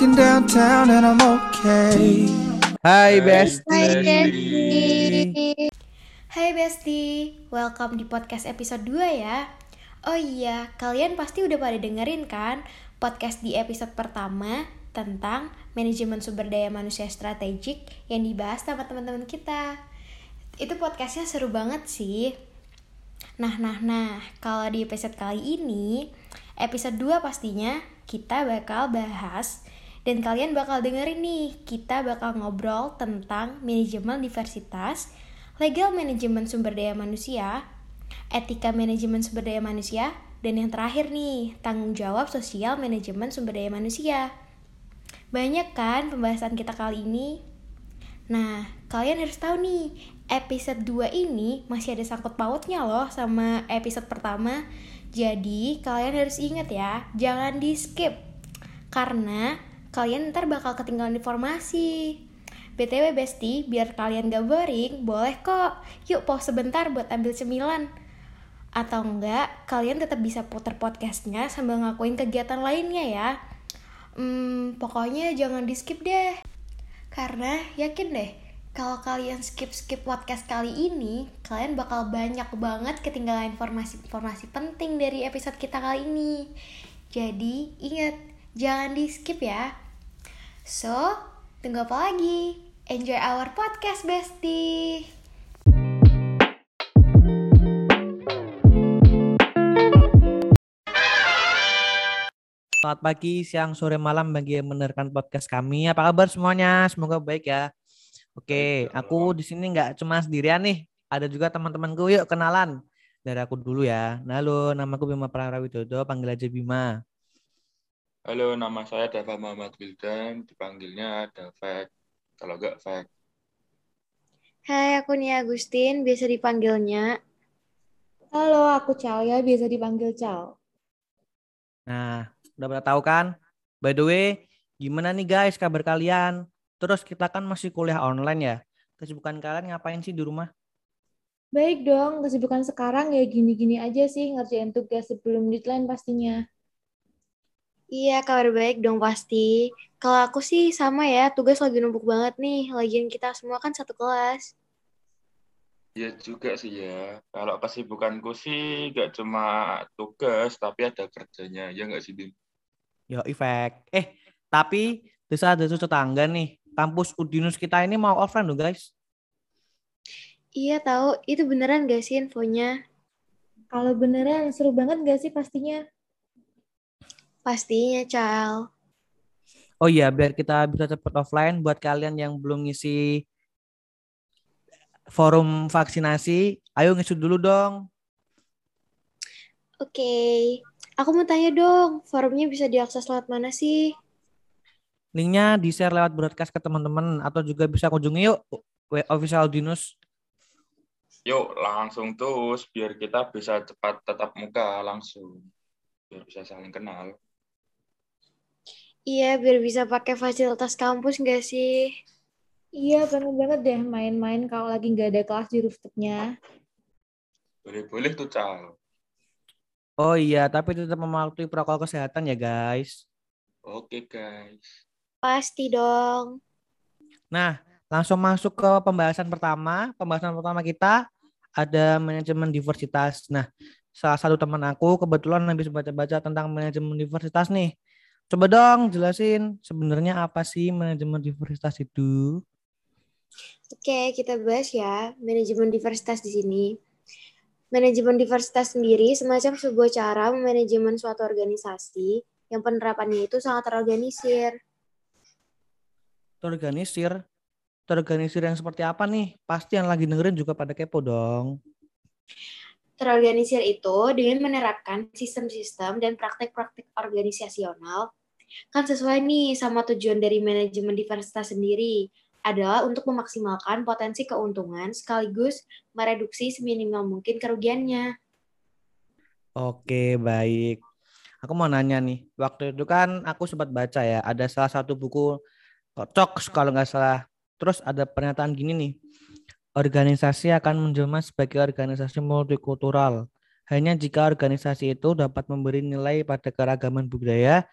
walking downtown and I'm okay. Hai Besti. Hai Besti. Hai Besti, welcome di podcast episode 2 ya. Oh iya, kalian pasti udah pada dengerin kan podcast di episode pertama tentang manajemen sumber daya manusia strategik yang dibahas sama teman-teman kita. Itu podcastnya seru banget sih. Nah, nah, nah, kalau di episode kali ini, episode 2 pastinya kita bakal bahas dan kalian bakal dengerin nih, kita bakal ngobrol tentang manajemen diversitas, legal manajemen sumber daya manusia, etika manajemen sumber daya manusia, dan yang terakhir nih, tanggung jawab sosial manajemen sumber daya manusia. Banyak kan pembahasan kita kali ini? Nah, kalian harus tahu nih, episode 2 ini masih ada sangkut pautnya loh sama episode pertama. Jadi, kalian harus ingat ya, jangan di skip. Karena kalian ntar bakal ketinggalan informasi. BTW Besti, biar kalian gak boring, boleh kok. Yuk pause sebentar buat ambil cemilan. Atau enggak, kalian tetap bisa putar podcastnya sambil ngakuin kegiatan lainnya ya. Hmm, pokoknya jangan di skip deh. Karena yakin deh, kalau kalian skip-skip podcast kali ini, kalian bakal banyak banget ketinggalan informasi-informasi penting dari episode kita kali ini. Jadi, ingat, jangan di skip ya. So, tunggu apa lagi? Enjoy our podcast, Besti! Selamat pagi, siang, sore, malam bagi yang mendengarkan podcast kami. Apa kabar semuanya? Semoga baik ya. Oke, aku di sini nggak cuma sendirian nih. Ada juga teman-temanku. Yuk kenalan. Dari aku dulu ya. Nah, halo, nama aku Bima Prarawidodo, panggil aja Bima. Halo, nama saya Dava Muhammad Wildan, dipanggilnya Davek. Kalau nggak Fek. Hai, aku Nia Agustin, biasa dipanggilnya. Halo, aku Calia, biasa dipanggil Cal. Nah, udah pada tahu kan? By the way, gimana nih guys kabar kalian? Terus kita kan masih kuliah online ya. Kesibukan kalian ngapain sih di rumah? Baik dong, kesibukan sekarang ya gini-gini aja sih ngerjain tugas sebelum deadline pastinya. Iya, kabar baik dong pasti. Kalau aku sih sama ya, tugas lagi numpuk banget nih. Lagian kita semua kan satu kelas. Ya juga sih ya. Kalau kesibukanku sih nggak cuma tugas, tapi ada kerjanya. Ya nggak sih, Bim? Yo, efek. Eh, tapi desa ada tetangga nih. Kampus Udinus kita ini mau offline loh guys. Iya tahu, itu beneran gak sih infonya? Kalau beneran seru banget gak sih pastinya? Pastinya, Cal. Oh iya, biar kita bisa cepet offline buat kalian yang belum ngisi forum vaksinasi, ayo ngisi dulu dong. Oke, aku mau tanya dong, forumnya bisa diakses lewat mana sih? Linknya di share lewat broadcast ke teman-teman atau juga bisa kunjungi yuk official Dinus. Yuk langsung terus biar kita bisa cepat tetap muka langsung. Biar bisa saling kenal. Iya, biar bisa pakai fasilitas kampus nggak sih? Iya, pengen banget deh main-main kalau lagi nggak ada kelas di rooftopnya. Boleh-boleh tuh, Cal. Oh iya, tapi tetap mematuhi protokol kesehatan ya guys. Oke guys. Pasti dong. Nah, langsung masuk ke pembahasan pertama. Pembahasan pertama kita ada manajemen diversitas. Nah, salah satu teman aku kebetulan habis baca-baca tentang manajemen diversitas nih. Coba dong jelasin sebenarnya apa sih manajemen diversitas itu? Oke, kita bahas ya manajemen diversitas di sini. Manajemen diversitas sendiri semacam sebuah cara memanajemen suatu organisasi yang penerapannya itu sangat terorganisir. Terorganisir? Terorganisir yang seperti apa nih? Pasti yang lagi dengerin juga pada kepo dong. Terorganisir itu dengan menerapkan sistem-sistem dan praktek-praktek organisasional kan sesuai nih sama tujuan dari manajemen diversitas sendiri adalah untuk memaksimalkan potensi keuntungan sekaligus mereduksi seminimal mungkin kerugiannya. Oke, baik. Aku mau nanya nih, waktu itu kan aku sempat baca ya, ada salah satu buku cocok kalau nggak salah. Terus ada pernyataan gini nih, organisasi akan menjelma sebagai organisasi multikultural. Hanya jika organisasi itu dapat memberi nilai pada keragaman budaya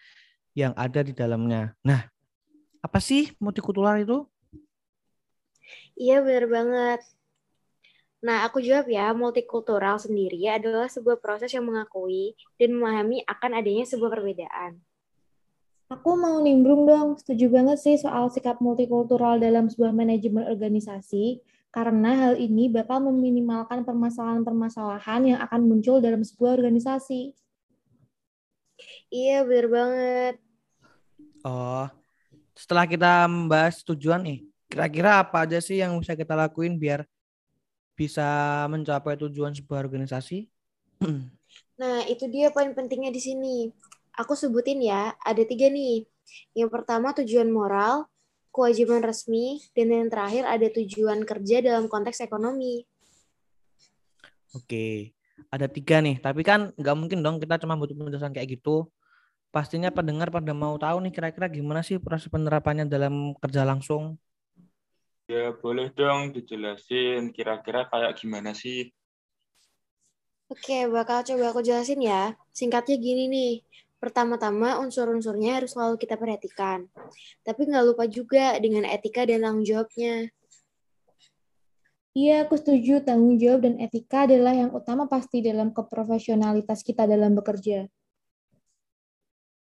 yang ada di dalamnya. Nah, Apa sih multikultural itu? Iya, benar banget. Nah, aku jawab ya, multikultural sendiri adalah sebuah proses yang mengakui dan memahami akan adanya sebuah perbedaan. Aku mau nimbrung dong, setuju banget sih soal sikap multikultural dalam sebuah manajemen organisasi, karena hal ini bakal meminimalkan permasalahan-permasalahan yang akan muncul dalam sebuah organisasi. Iya, benar banget. Oh, setelah kita membahas tujuan nih, kira-kira apa aja sih yang bisa kita lakuin biar bisa mencapai tujuan sebuah organisasi? Nah, itu dia poin pentingnya di sini. Aku sebutin ya, ada tiga nih. Yang pertama tujuan moral, kewajiban resmi, dan yang terakhir ada tujuan kerja dalam konteks ekonomi. Oke, ada tiga nih. Tapi kan nggak mungkin dong kita cuma butuh penjelasan kayak gitu. Pastinya pendengar pada mau tahu nih kira-kira gimana sih proses penerapannya dalam kerja langsung. Ya boleh dong dijelasin kira-kira kayak gimana sih? Oke, bakal coba aku jelasin ya. Singkatnya gini nih. Pertama-tama unsur-unsurnya harus selalu kita perhatikan. Tapi nggak lupa juga dengan etika dan tanggung jawabnya. Iya, aku setuju. Tanggung jawab dan etika adalah yang utama pasti dalam keprofesionalitas kita dalam bekerja.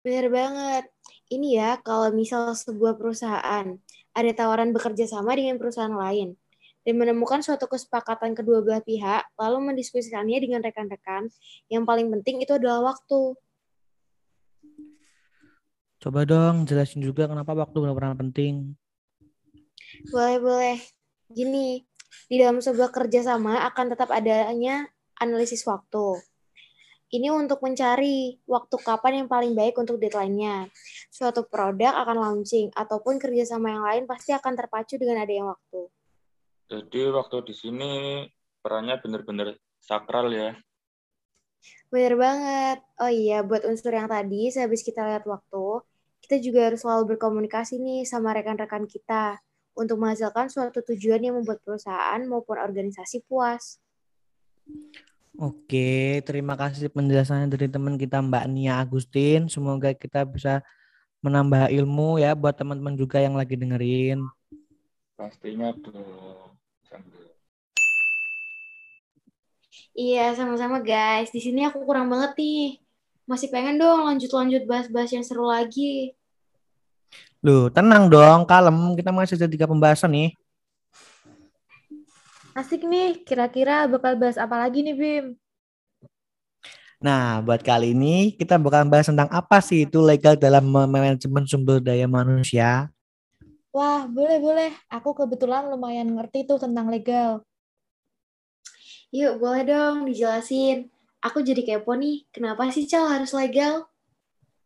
Benar banget. Ini ya, kalau misal sebuah perusahaan ada tawaran bekerja sama dengan perusahaan lain dan menemukan suatu kesepakatan kedua belah pihak, lalu mendiskusikannya dengan rekan-rekan, yang paling penting itu adalah waktu. Coba dong jelasin juga kenapa waktu benar-benar penting. Boleh-boleh. Gini, di dalam sebuah kerjasama akan tetap adanya analisis waktu. Ini untuk mencari waktu kapan yang paling baik untuk deadline-nya. Suatu produk akan launching, ataupun kerjasama yang lain pasti akan terpacu dengan adanya waktu. Jadi waktu di sini perannya benar-benar sakral ya. Bener banget. Oh iya, buat unsur yang tadi, sehabis kita lihat waktu, kita juga harus selalu berkomunikasi nih sama rekan-rekan kita untuk menghasilkan suatu tujuan yang membuat perusahaan maupun organisasi puas. Oke, terima kasih penjelasannya dari teman kita Mbak Nia Agustin. Semoga kita bisa menambah ilmu ya buat teman-teman juga yang lagi dengerin. Pastinya. Sambil. Iya, sama-sama guys. Di sini aku kurang banget nih. Masih pengen dong lanjut-lanjut bahas-bahas yang seru lagi. Loh, tenang dong, kalem. Kita masih ada tiga pembahasan nih. Asik nih, kira-kira bakal bahas apa lagi nih, Bim? Nah, buat kali ini kita bakal bahas tentang apa sih itu legal dalam manajemen sumber daya manusia. Wah, boleh-boleh. Aku kebetulan lumayan ngerti tuh tentang legal. Yuk, boleh dong dijelasin. Aku jadi kepo nih, kenapa sih Cal harus legal?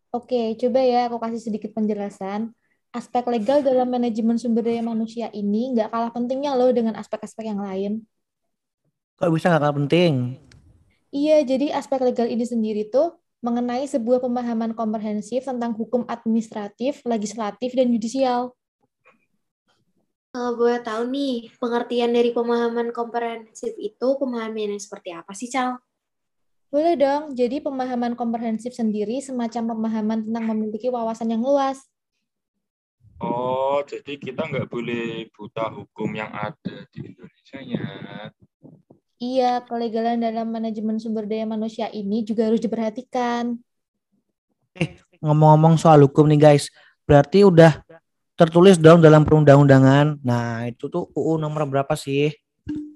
Oke, coba ya aku kasih sedikit penjelasan. Aspek legal dalam manajemen sumber daya manusia ini nggak kalah pentingnya loh dengan aspek-aspek yang lain. Kok bisa nggak kalah penting? Iya, jadi aspek legal ini sendiri tuh mengenai sebuah pemahaman komprehensif tentang hukum administratif, legislatif, dan yudisial. Kalau boleh tahu nih, pengertian dari pemahaman komprehensif itu pemahaman yang seperti apa sih, Cal? Boleh dong, jadi pemahaman komprehensif sendiri semacam pemahaman tentang memiliki wawasan yang luas. Oh, jadi kita nggak boleh buta hukum yang ada di Indonesia ya. Iya, kelegalan dalam manajemen sumber daya manusia ini juga harus diperhatikan. Eh, ngomong-ngomong soal hukum nih guys, berarti udah tertulis dong dalam perundang-undangan. Nah, itu tuh UU nomor berapa sih?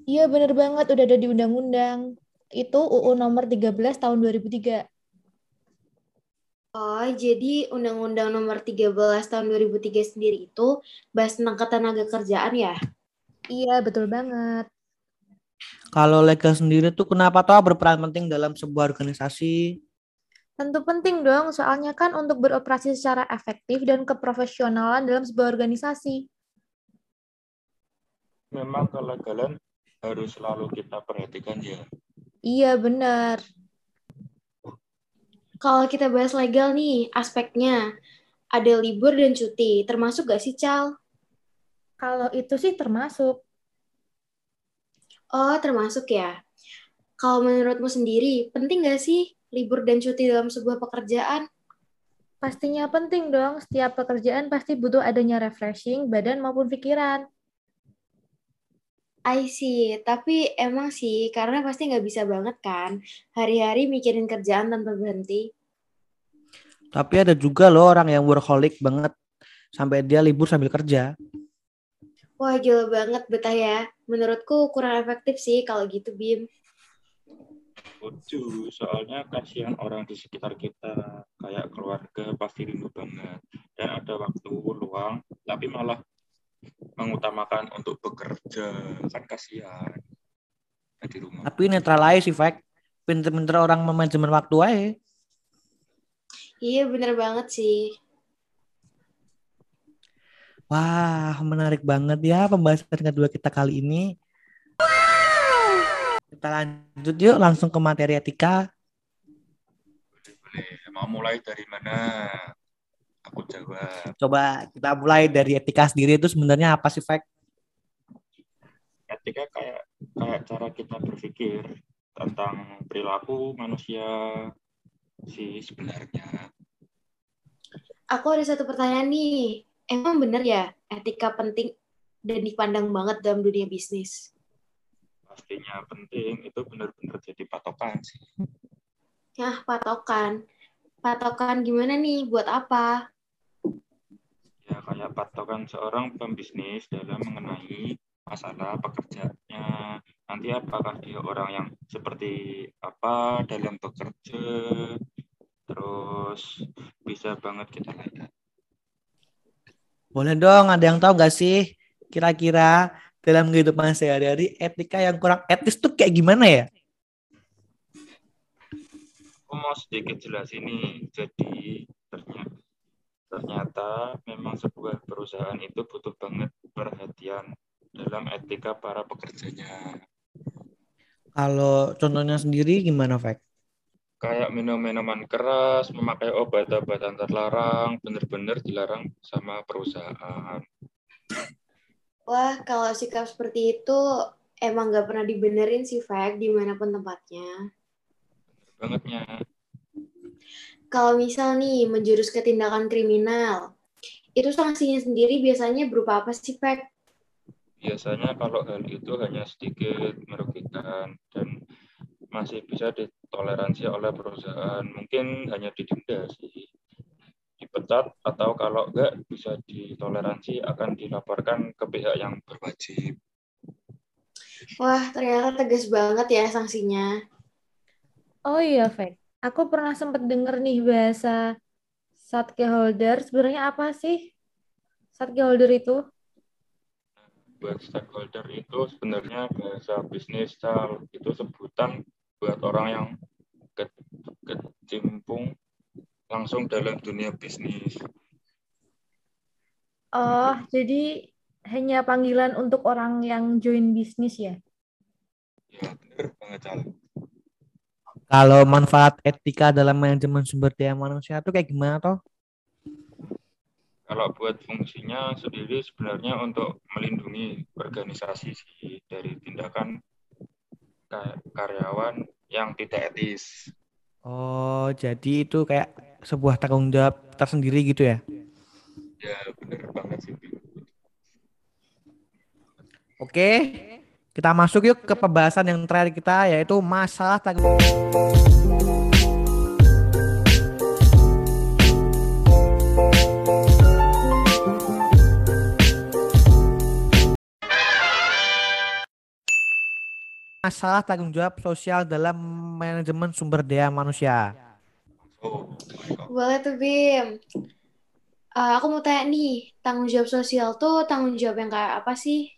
Iya, bener banget. Udah ada di undang-undang. Itu UU nomor 13 tahun 2003. Oh, jadi Undang-Undang Nomor 13 Tahun 2003 sendiri itu bahas tentang ketenaga kerjaan ya? Iya, betul banget. Kalau legal sendiri tuh kenapa toh berperan penting dalam sebuah organisasi? Tentu penting dong, soalnya kan untuk beroperasi secara efektif dan keprofesionalan dalam sebuah organisasi. Memang kelegalan harus selalu kita perhatikan ya. Iya, benar. Kalau kita bahas legal nih, aspeknya ada libur dan cuti, termasuk gak sih, Cal? Kalau itu sih termasuk. Oh, termasuk ya. Kalau menurutmu sendiri, penting gak sih libur dan cuti dalam sebuah pekerjaan? Pastinya penting dong, setiap pekerjaan pasti butuh adanya refreshing badan maupun pikiran. I see, tapi emang sih karena pasti nggak bisa banget kan hari-hari mikirin kerjaan tanpa berhenti. Tapi ada juga loh orang yang workaholic banget sampai dia libur sambil kerja. Wah gila banget betah ya. Menurutku kurang efektif sih kalau gitu Bim. Setuju, soalnya kasihan orang di sekitar kita, kayak keluarga pasti rindu banget. Dan ada waktu luang, tapi malah mengutamakan untuk bekerja, kan kasihan. Nah, di rumah. Tapi netral aja sih, Fak. Pinter-pinter orang manajemen waktu aja. Iya bener banget sih. Wah, menarik banget ya pembahasan kedua kita kali ini. Kita lanjut yuk langsung ke materi etika. Boleh, mau mulai dari mana? Aku jawab. Coba kita mulai dari etika sendiri itu sebenarnya apa sih, Fak? Etika kayak kayak cara kita berpikir tentang perilaku manusia sih sebenarnya. Aku ada satu pertanyaan nih. Emang bener ya etika penting dan dipandang banget dalam dunia bisnis? Pastinya penting, itu benar-benar jadi patokan sih. Nah, patokan. Patokan gimana nih? Buat apa? Ya kayak patokan seorang pembisnis dalam mengenai masalah pekerjaannya. Nanti apakah dia orang yang seperti apa dalam bekerja, terus bisa banget kita lihat. Boleh dong, ada yang tahu nggak sih kira-kira dalam kehidupan sehari-hari etika yang kurang etis tuh kayak gimana ya? Aku mau sedikit jelas ini. Jadi ternyata, ternyata memang sebuah perusahaan itu butuh banget perhatian dalam etika para pekerjanya. Kalau contohnya sendiri gimana, Fak? Kayak minum minuman keras, memakai obat-obatan terlarang, benar-benar dilarang sama perusahaan. Wah, kalau sikap seperti itu emang nggak pernah dibenerin sih, Fak, di mana pun tempatnya. Bangetnya. Kalau misal nih menjurus ke tindakan kriminal, itu sanksinya sendiri biasanya berupa apa sih, Fak? Biasanya kalau hal itu hanya sedikit merugikan dan masih bisa ditoleransi oleh perusahaan. Mungkin hanya didenda sih. Dipecat atau kalau enggak bisa ditoleransi akan dilaporkan ke pihak yang berwajib. Wah, ternyata tegas banget ya sanksinya. Oh iya, Fek. Aku pernah sempat denger nih bahasa stakeholder. Sebenarnya apa sih stakeholder itu? Buat stakeholder itu sebenarnya bahasa bisnis itu sebutan buat orang yang ke kecimpung langsung dalam dunia bisnis. Oh, jadi hanya panggilan untuk orang yang join bisnis ya? Ya, benar banget, Cal. Kalau manfaat etika dalam manajemen sumber daya manusia itu kayak gimana toh? Kalau buat fungsinya sendiri sebenarnya untuk melindungi organisasi sih dari tindakan ka- karyawan yang tidak etis. Oh, jadi itu kayak sebuah tanggung jawab tersendiri gitu ya? Ya, benar banget sih. Oke, kita masuk yuk ke pembahasan yang terakhir kita yaitu masalah tanggung masalah tanggung jawab sosial dalam manajemen sumber daya manusia. Boleh tuh, Bim. Eh, aku mau tanya nih, tanggung jawab sosial tuh tanggung jawab yang kayak apa sih?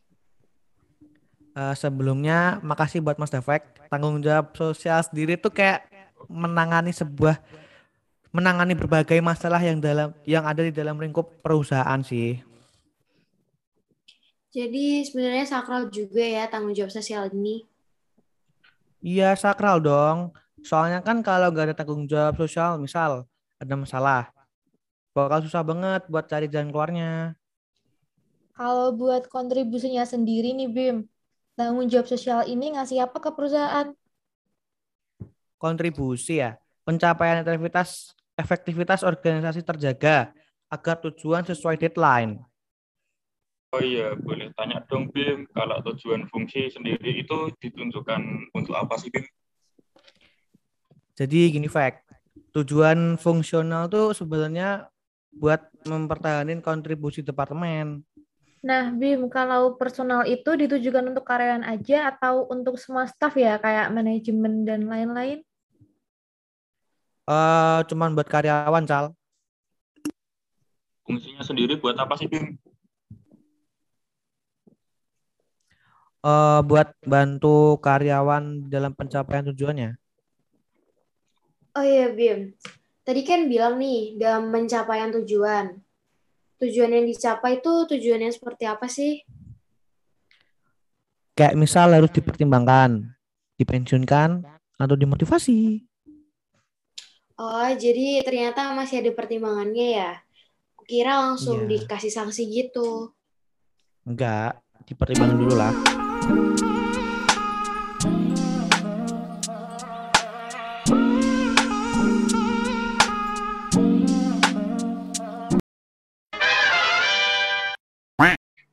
Eh, sebelumnya makasih buat Mas Defek. Tanggung jawab sosial sendiri tuh kayak menangani sebuah menangani berbagai masalah yang dalam yang ada di dalam lingkup perusahaan sih. Jadi sebenarnya sakral juga ya tanggung jawab sosial ini. Iya sakral dong. Soalnya kan kalau nggak ada tanggung jawab sosial, misal ada masalah, bakal susah banget buat cari jalan keluarnya. Kalau buat kontribusinya sendiri nih, Bim, tanggung jawab sosial ini ngasih apa ke perusahaan? Kontribusi ya, pencapaian efektivitas efektivitas organisasi terjaga agar tujuan sesuai deadline. Oh iya, boleh tanya dong Bim, kalau tujuan fungsi sendiri itu ditunjukkan untuk apa sih Bim? Jadi gini fact, tujuan fungsional tuh sebenarnya buat mempertahankan kontribusi departemen. Nah, Bim, kalau personal itu ditujukan untuk karyawan aja atau untuk semua staff ya, kayak manajemen dan lain-lain? Eh, cuman buat karyawan, Cal. Fungsinya sendiri buat apa sih Bim? Eh, buat bantu karyawan dalam pencapaian tujuannya. Oh iya, Bim. Tadi kan bilang nih, dalam pencapaian tujuan. Tujuan yang dicapai itu tujuannya seperti apa sih? Kayak misal harus dipertimbangkan, dipensiunkan, atau dimotivasi. Oh, jadi ternyata masih ada pertimbangannya ya? Kira langsung Iya. dikasih sanksi gitu. Enggak, dipertimbangkan dulu lah.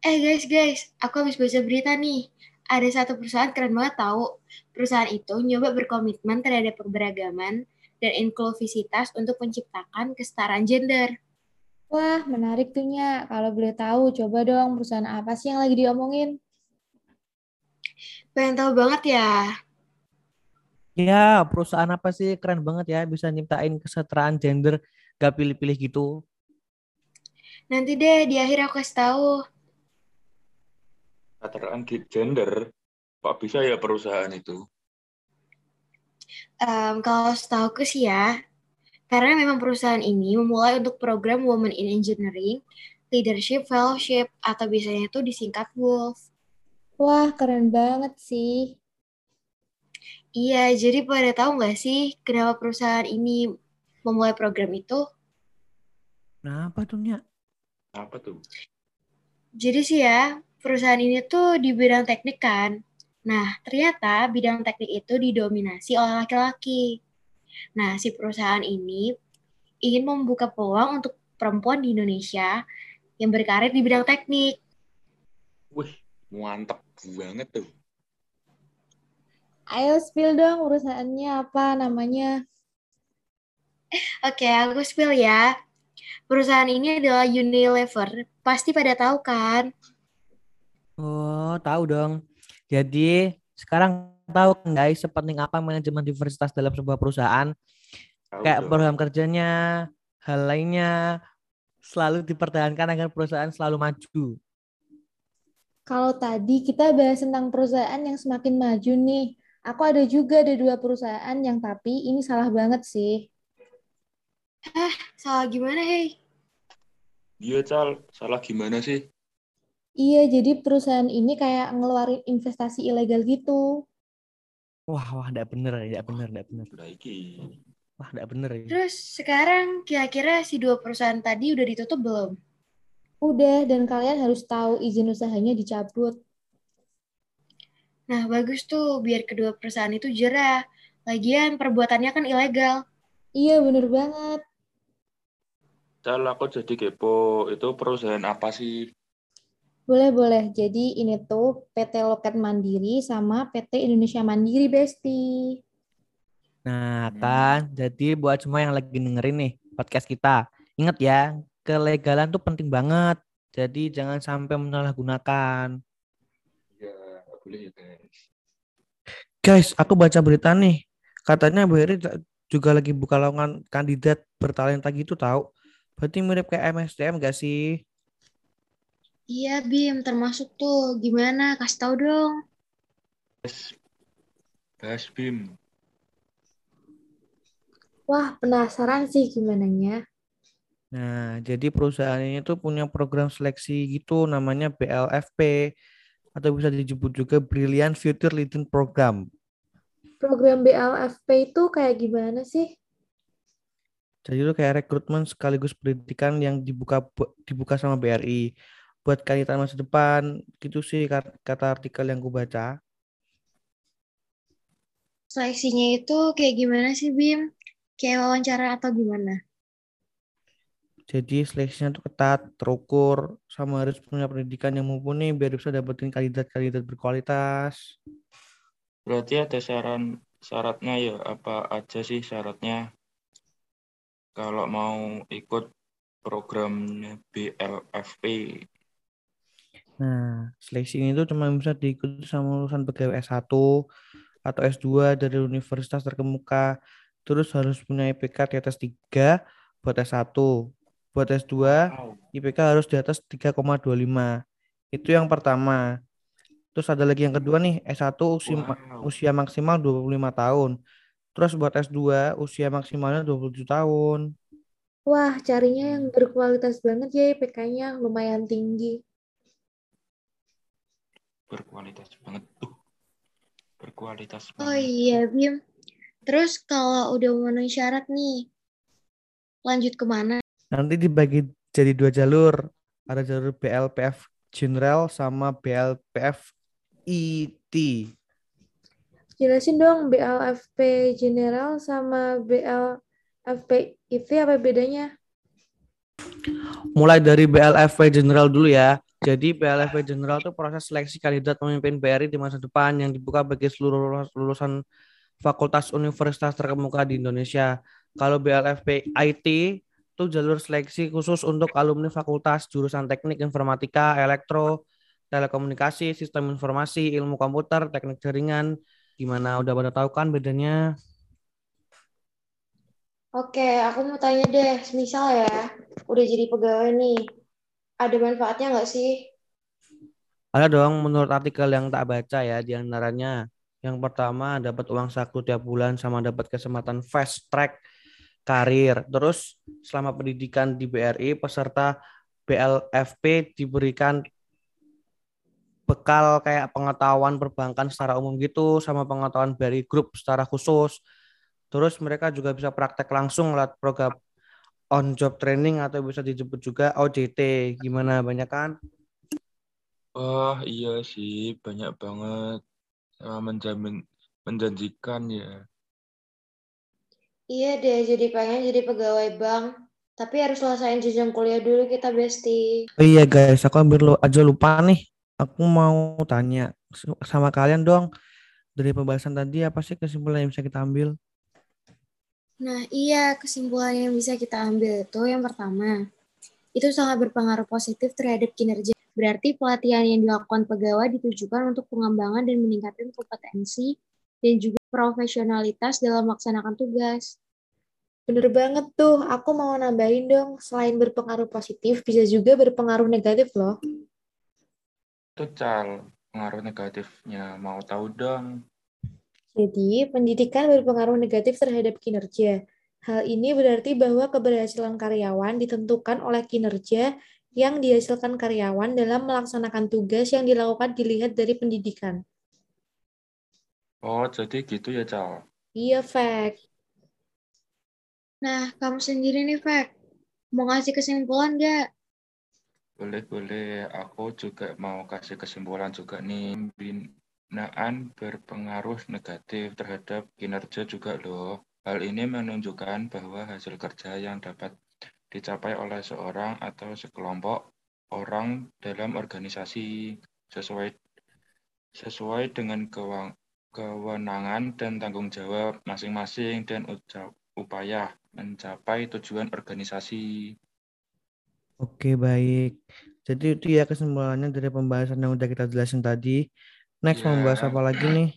Eh guys, guys, aku habis baca berita nih. Ada satu perusahaan keren banget tahu. Perusahaan itu nyoba berkomitmen terhadap keberagaman dan inklusivitas untuk menciptakan kesetaraan gender. Wah, menarik tuh, Nya. Kalau boleh tahu, coba dong perusahaan apa sih yang lagi diomongin? Pengen tahu banget ya? Ya, perusahaan apa sih keren banget ya bisa nyiptain kesetaraan gender gak pilih-pilih gitu. Nanti deh di akhir aku kasih tahu. Keterangan gender, kok bisa ya perusahaan itu? Em, kalau setahu sih ya, karena memang perusahaan ini memulai untuk program Women in Engineering, Leadership Fellowship, atau biasanya itu disingkat WOLF. Wah, keren banget sih. Iya, jadi pada tahu nggak sih kenapa perusahaan ini memulai program itu? Nah, apa tuh, Nya? Apa tuh? Jadi sih ya, perusahaan ini tuh di bidang teknik kan. Nah, ternyata bidang teknik itu didominasi oleh laki-laki. Nah, si perusahaan ini ingin membuka peluang untuk perempuan di Indonesia yang berkarir di bidang teknik. Wih, mantep banget tuh. Ayo spill dong perusahaannya apa namanya? Oke, aku spill ya. Perusahaan ini adalah Unilever. Pasti pada tahu kan? Oh, tahu dong. Jadi, sekarang tahu kan, guys sepenting apa manajemen diversitas dalam sebuah perusahaan. Tahu Kayak dong. program kerjanya, hal lainnya selalu dipertahankan agar perusahaan selalu maju. Kalau tadi kita bahas tentang perusahaan yang semakin maju nih. Aku ada juga ada dua perusahaan yang tapi ini salah banget sih. Salah gimana, hei? Iya, Cal. Salah gimana sih? Iya, jadi perusahaan ini kayak ngeluarin investasi ilegal gitu. Wah, wah, enggak bener, enggak bener, enggak bener. Wah, enggak bener ini. Terus sekarang kira-kira si dua perusahaan tadi udah ditutup belum? Udah, dan kalian harus tahu izin usahanya dicabut. Nah, bagus tuh biar kedua perusahaan itu jerah. Lagian perbuatannya kan ilegal. Iya, bener banget. Cal, aku jadi kepo. Itu perusahaan apa sih? Boleh-boleh. Jadi ini tuh PT Loket Mandiri sama PT Indonesia Mandiri, Besti. Nah, kan, jadi buat semua yang lagi dengerin nih podcast kita, ingat ya, kelegalan tuh penting banget. Jadi jangan sampai menyalahgunakan. Ya, boleh ya, guys. Guys, aku baca berita nih. Katanya Bu Heri juga lagi buka lowongan kandidat bertalenta gitu tahu. Berarti mirip kayak MSDM gak sih? Iya, Bim, termasuk tuh. Gimana? Kasih tahu dong. Bahas Bim. Wah, penasaran sih gimana nya. Nah, jadi perusahaan ini tuh punya program seleksi gitu namanya BLFP atau bisa disebut juga Brilliant Future Leading Program. Program BLFP itu kayak gimana sih? Jadi itu kayak rekrutmen sekaligus pendidikan yang dibuka bu- dibuka sama BRI buat kandidat masa depan gitu sih kat- kata artikel yang gue baca. Seleksinya itu kayak gimana sih, Bim? Kayak wawancara atau gimana? Jadi seleksinya tuh ketat, terukur, sama harus punya pendidikan yang mumpuni biar bisa dapetin kandidat-kandidat berkualitas. Berarti ada saran syaratnya ya apa aja sih syaratnya kalau mau ikut programnya BLFP? Nah, seleksi ini tuh cuma bisa diikuti sama lulusan pegawai S1 atau S2 dari universitas terkemuka. Terus harus punya IPK di atas 3 buat S1. Buat S2, Wow. IPK harus di atas 3,25. Itu yang pertama. Terus ada lagi yang kedua nih, S1 usia, Wow. usia maksimal 25 tahun. Terus buat S2 usia maksimalnya 27 tahun. Wah, carinya yang berkualitas banget ya IPK-nya, lumayan tinggi. Berkualitas banget tuh. Berkualitas Oh banget. iya, Bim. Terus kalau udah memenuhi syarat nih, lanjut ke mana? Nanti dibagi jadi dua jalur. Ada jalur BLPF General sama BLPF IT. Jelasin dong BLFP General sama BLFP IT apa bedanya? Mulai dari BLFP General dulu ya. Jadi BLFP General itu proses seleksi kandidat pemimpin BRI di masa depan yang dibuka bagi seluruh lulusan fakultas universitas terkemuka di Indonesia. Kalau BLFP IT itu jalur seleksi khusus untuk alumni fakultas jurusan teknik informatika, elektro, telekomunikasi, sistem informasi, ilmu komputer, teknik jaringan. Gimana udah pada tahu kan bedanya? Oke, aku mau tanya deh, misal ya, udah jadi pegawai nih, ada manfaatnya nggak sih? Ada dong menurut artikel yang tak baca ya di antaranya. Yang pertama dapat uang saku tiap bulan sama dapat kesempatan fast track karir. Terus selama pendidikan di BRI peserta BLFP diberikan bekal kayak pengetahuan perbankan secara umum gitu sama pengetahuan BRI Group secara khusus. Terus mereka juga bisa praktek langsung lewat program on job training atau bisa disebut juga OJT. Gimana banyak kan? Wah, iya sih, banyak banget. Menjamin menjanjikan ya. Iya deh, jadi pengen jadi pegawai bank, tapi harus selesaiin jenjang kuliah dulu kita, Besti. Oh iya guys, aku hampir lu- aja lupa nih. Aku mau tanya sama kalian dong. Dari pembahasan tadi apa sih kesimpulan yang bisa kita ambil? Nah, iya, kesimpulan yang bisa kita ambil itu yang pertama, itu sangat berpengaruh positif terhadap kinerja. Berarti pelatihan yang dilakukan pegawai ditujukan untuk pengembangan dan meningkatkan kompetensi dan juga profesionalitas dalam melaksanakan tugas. Bener banget tuh, aku mau nambahin dong, selain berpengaruh positif, bisa juga berpengaruh negatif loh. Itu Cal, pengaruh negatifnya. Mau tahu dong? Jadi, pendidikan berpengaruh negatif terhadap kinerja. Hal ini berarti bahwa keberhasilan karyawan ditentukan oleh kinerja yang dihasilkan karyawan dalam melaksanakan tugas yang dilakukan dilihat dari pendidikan. Oh, jadi gitu ya, Cal. Iya, fact. Nah, kamu sendiri nih, Fek, mau ngasih kesimpulan nggak? Boleh-boleh, aku juga mau kasih kesimpulan juga nih. Pembinaan berpengaruh negatif terhadap kinerja juga loh. Hal ini menunjukkan bahwa hasil kerja yang dapat dicapai oleh seorang atau sekelompok orang dalam organisasi sesuai sesuai dengan kewang- kewenangan dan tanggung jawab masing-masing dan upaya mencapai tujuan organisasi. Oke, baik. Jadi itu ya kesimpulannya dari pembahasan yang udah kita jelasin tadi. Next mau Ya. bahas apa lagi nih?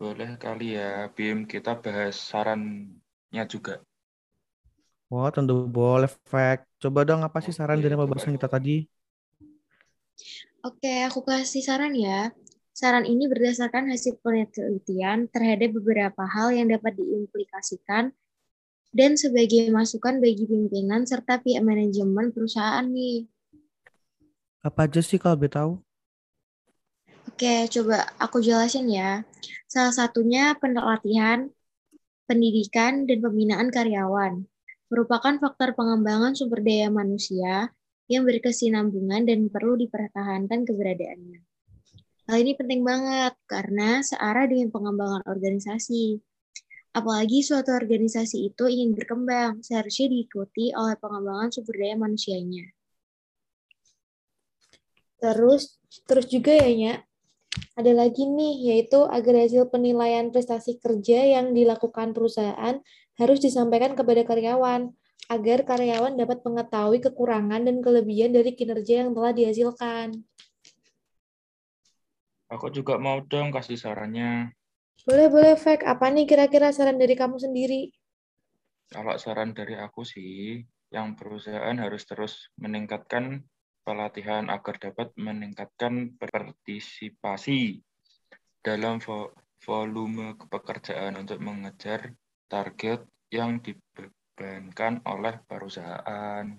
Boleh kali ya, Bim, kita bahas sarannya juga. Wah, tentu boleh, fact. Coba dong apa sih saran Oke, dari pembahasan kita tadi? Oke, aku kasih saran ya. Saran ini berdasarkan hasil penelitian terhadap beberapa hal yang dapat diimplikasikan dan sebagai masukan bagi pimpinan serta pihak manajemen perusahaan nih. Apa aja sih kalau boleh tahu? Oke, coba aku jelasin ya. Salah satunya pelatihan, pendidikan, dan pembinaan karyawan. Merupakan faktor pengembangan sumber daya manusia yang berkesinambungan dan perlu dipertahankan keberadaannya. Hal ini penting banget karena searah dengan pengembangan organisasi. Apalagi suatu organisasi itu ingin berkembang, seharusnya diikuti oleh pengembangan sumber daya manusianya. Terus, terus juga ya, Nya, ada lagi nih, yaitu agar hasil penilaian prestasi kerja yang dilakukan perusahaan harus disampaikan kepada karyawan, agar karyawan dapat mengetahui kekurangan dan kelebihan dari kinerja yang telah dihasilkan. Aku juga mau dong kasih sarannya. Boleh, boleh, Fek. Apa nih kira-kira saran dari kamu sendiri? Kalau saran dari aku sih, yang perusahaan harus terus meningkatkan pelatihan agar dapat meningkatkan partisipasi dalam vo volume pekerjaan untuk mengejar target yang dibebankan oleh perusahaan.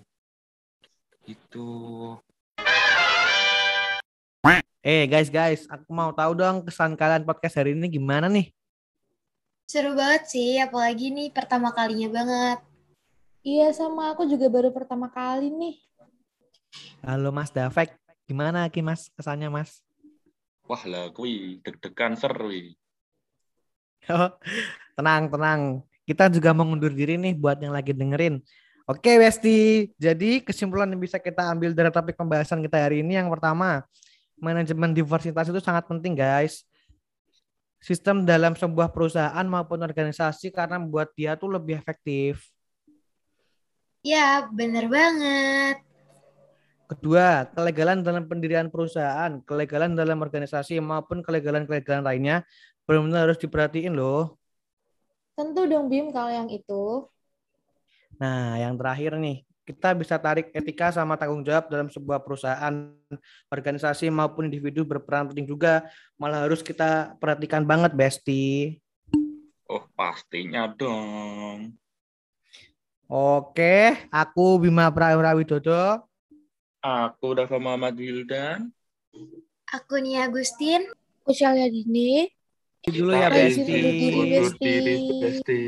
Itu. Eh guys guys, aku mau tahu dong kesan kalian podcast hari ini gimana nih? Seru banget sih, apalagi nih pertama kalinya banget. Iya, sama aku juga baru pertama kali nih. Halo Mas Dafek, gimana Ki Mas kesannya Mas? Wah lah, kui deg-degan seru. Oh, tenang tenang, kita juga mau ngundur diri nih buat yang lagi dengerin. Oke Westi, jadi kesimpulan yang bisa kita ambil dari topik pembahasan kita hari ini yang pertama, manajemen diversitas itu sangat penting guys. Sistem dalam sebuah perusahaan maupun organisasi karena membuat dia tuh lebih efektif. Ya, bener banget. Kedua, kelegalan dalam pendirian perusahaan, kelegalan dalam organisasi maupun kelegalan-kelegalan lainnya benar-benar harus diperhatiin loh. Tentu dong Bim kalau yang itu. Nah, yang terakhir nih, kita bisa tarik etika sama tanggung jawab dalam sebuah perusahaan, organisasi maupun individu berperan penting juga. Malah harus kita perhatikan banget, Besti. Oh, pastinya dong. Oke, aku Bima Prawira Widodo. Aku Dava Muhammad Wildan. Aku Nia Agustin. Aku Syalia Dini. Dulu ya, Sampai Besti. Besti. Besti.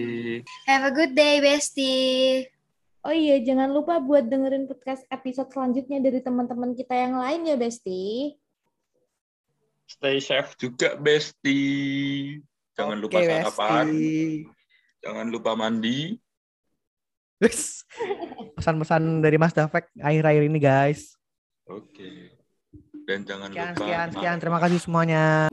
Have a good day, bestie. Oh iya, jangan lupa buat dengerin podcast episode selanjutnya dari teman-teman kita yang lain ya, Besti. Stay safe juga, Besti. Jangan lupa Oke, sarapan. Besti. Jangan lupa mandi. Pesan-pesan dari Mas Dafek akhir-akhir ini, guys. Oke. Dan jangan Sekian, lupa. sekian, sekian. Terima kasih semuanya.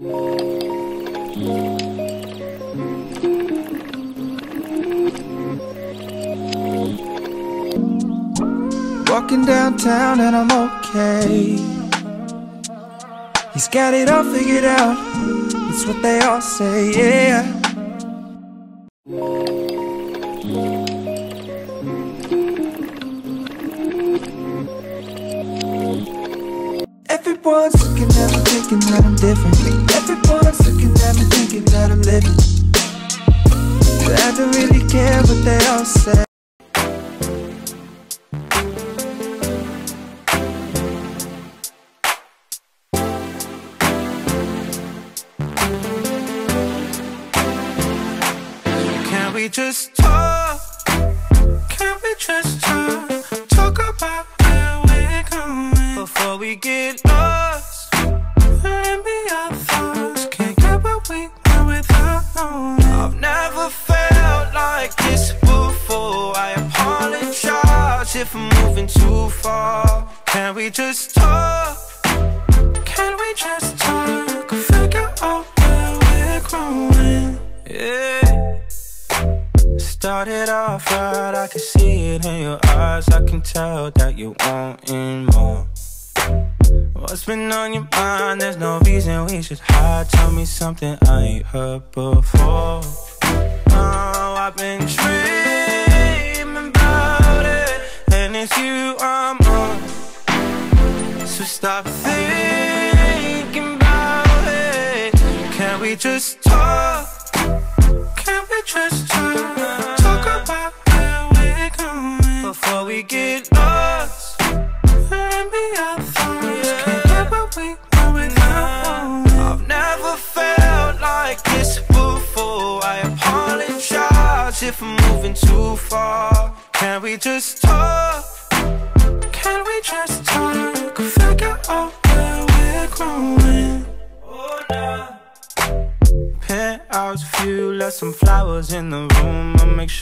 Walking downtown and I'm okay. He's got it all figured out. It's what they all say, yeah. Everyone's looking at me thinking that I'm different. Everyone's looking at me thinking that I'm living. But I don't really care what they all say. Can we just talk? Can we just talk? Talk about where we're going before we get too far. Can we just talk? Can we just talk? Figure out where we're growing. Yeah. Started off right, I can see it in your eyes. I can tell that you wanting more. What's been on your mind? There's no reason we should hide. Tell me something I ain't heard before. Oh, I've been dreaming stop thinking about it. Can we just talk? Can we just talk? Talk about where we're going before we get lost. And be our thoughts. Can't get what we want without. I've never felt like this before. I apologize if I'm moving too far. Can we just talk? Out a few, left some flowers in the room. I make sure.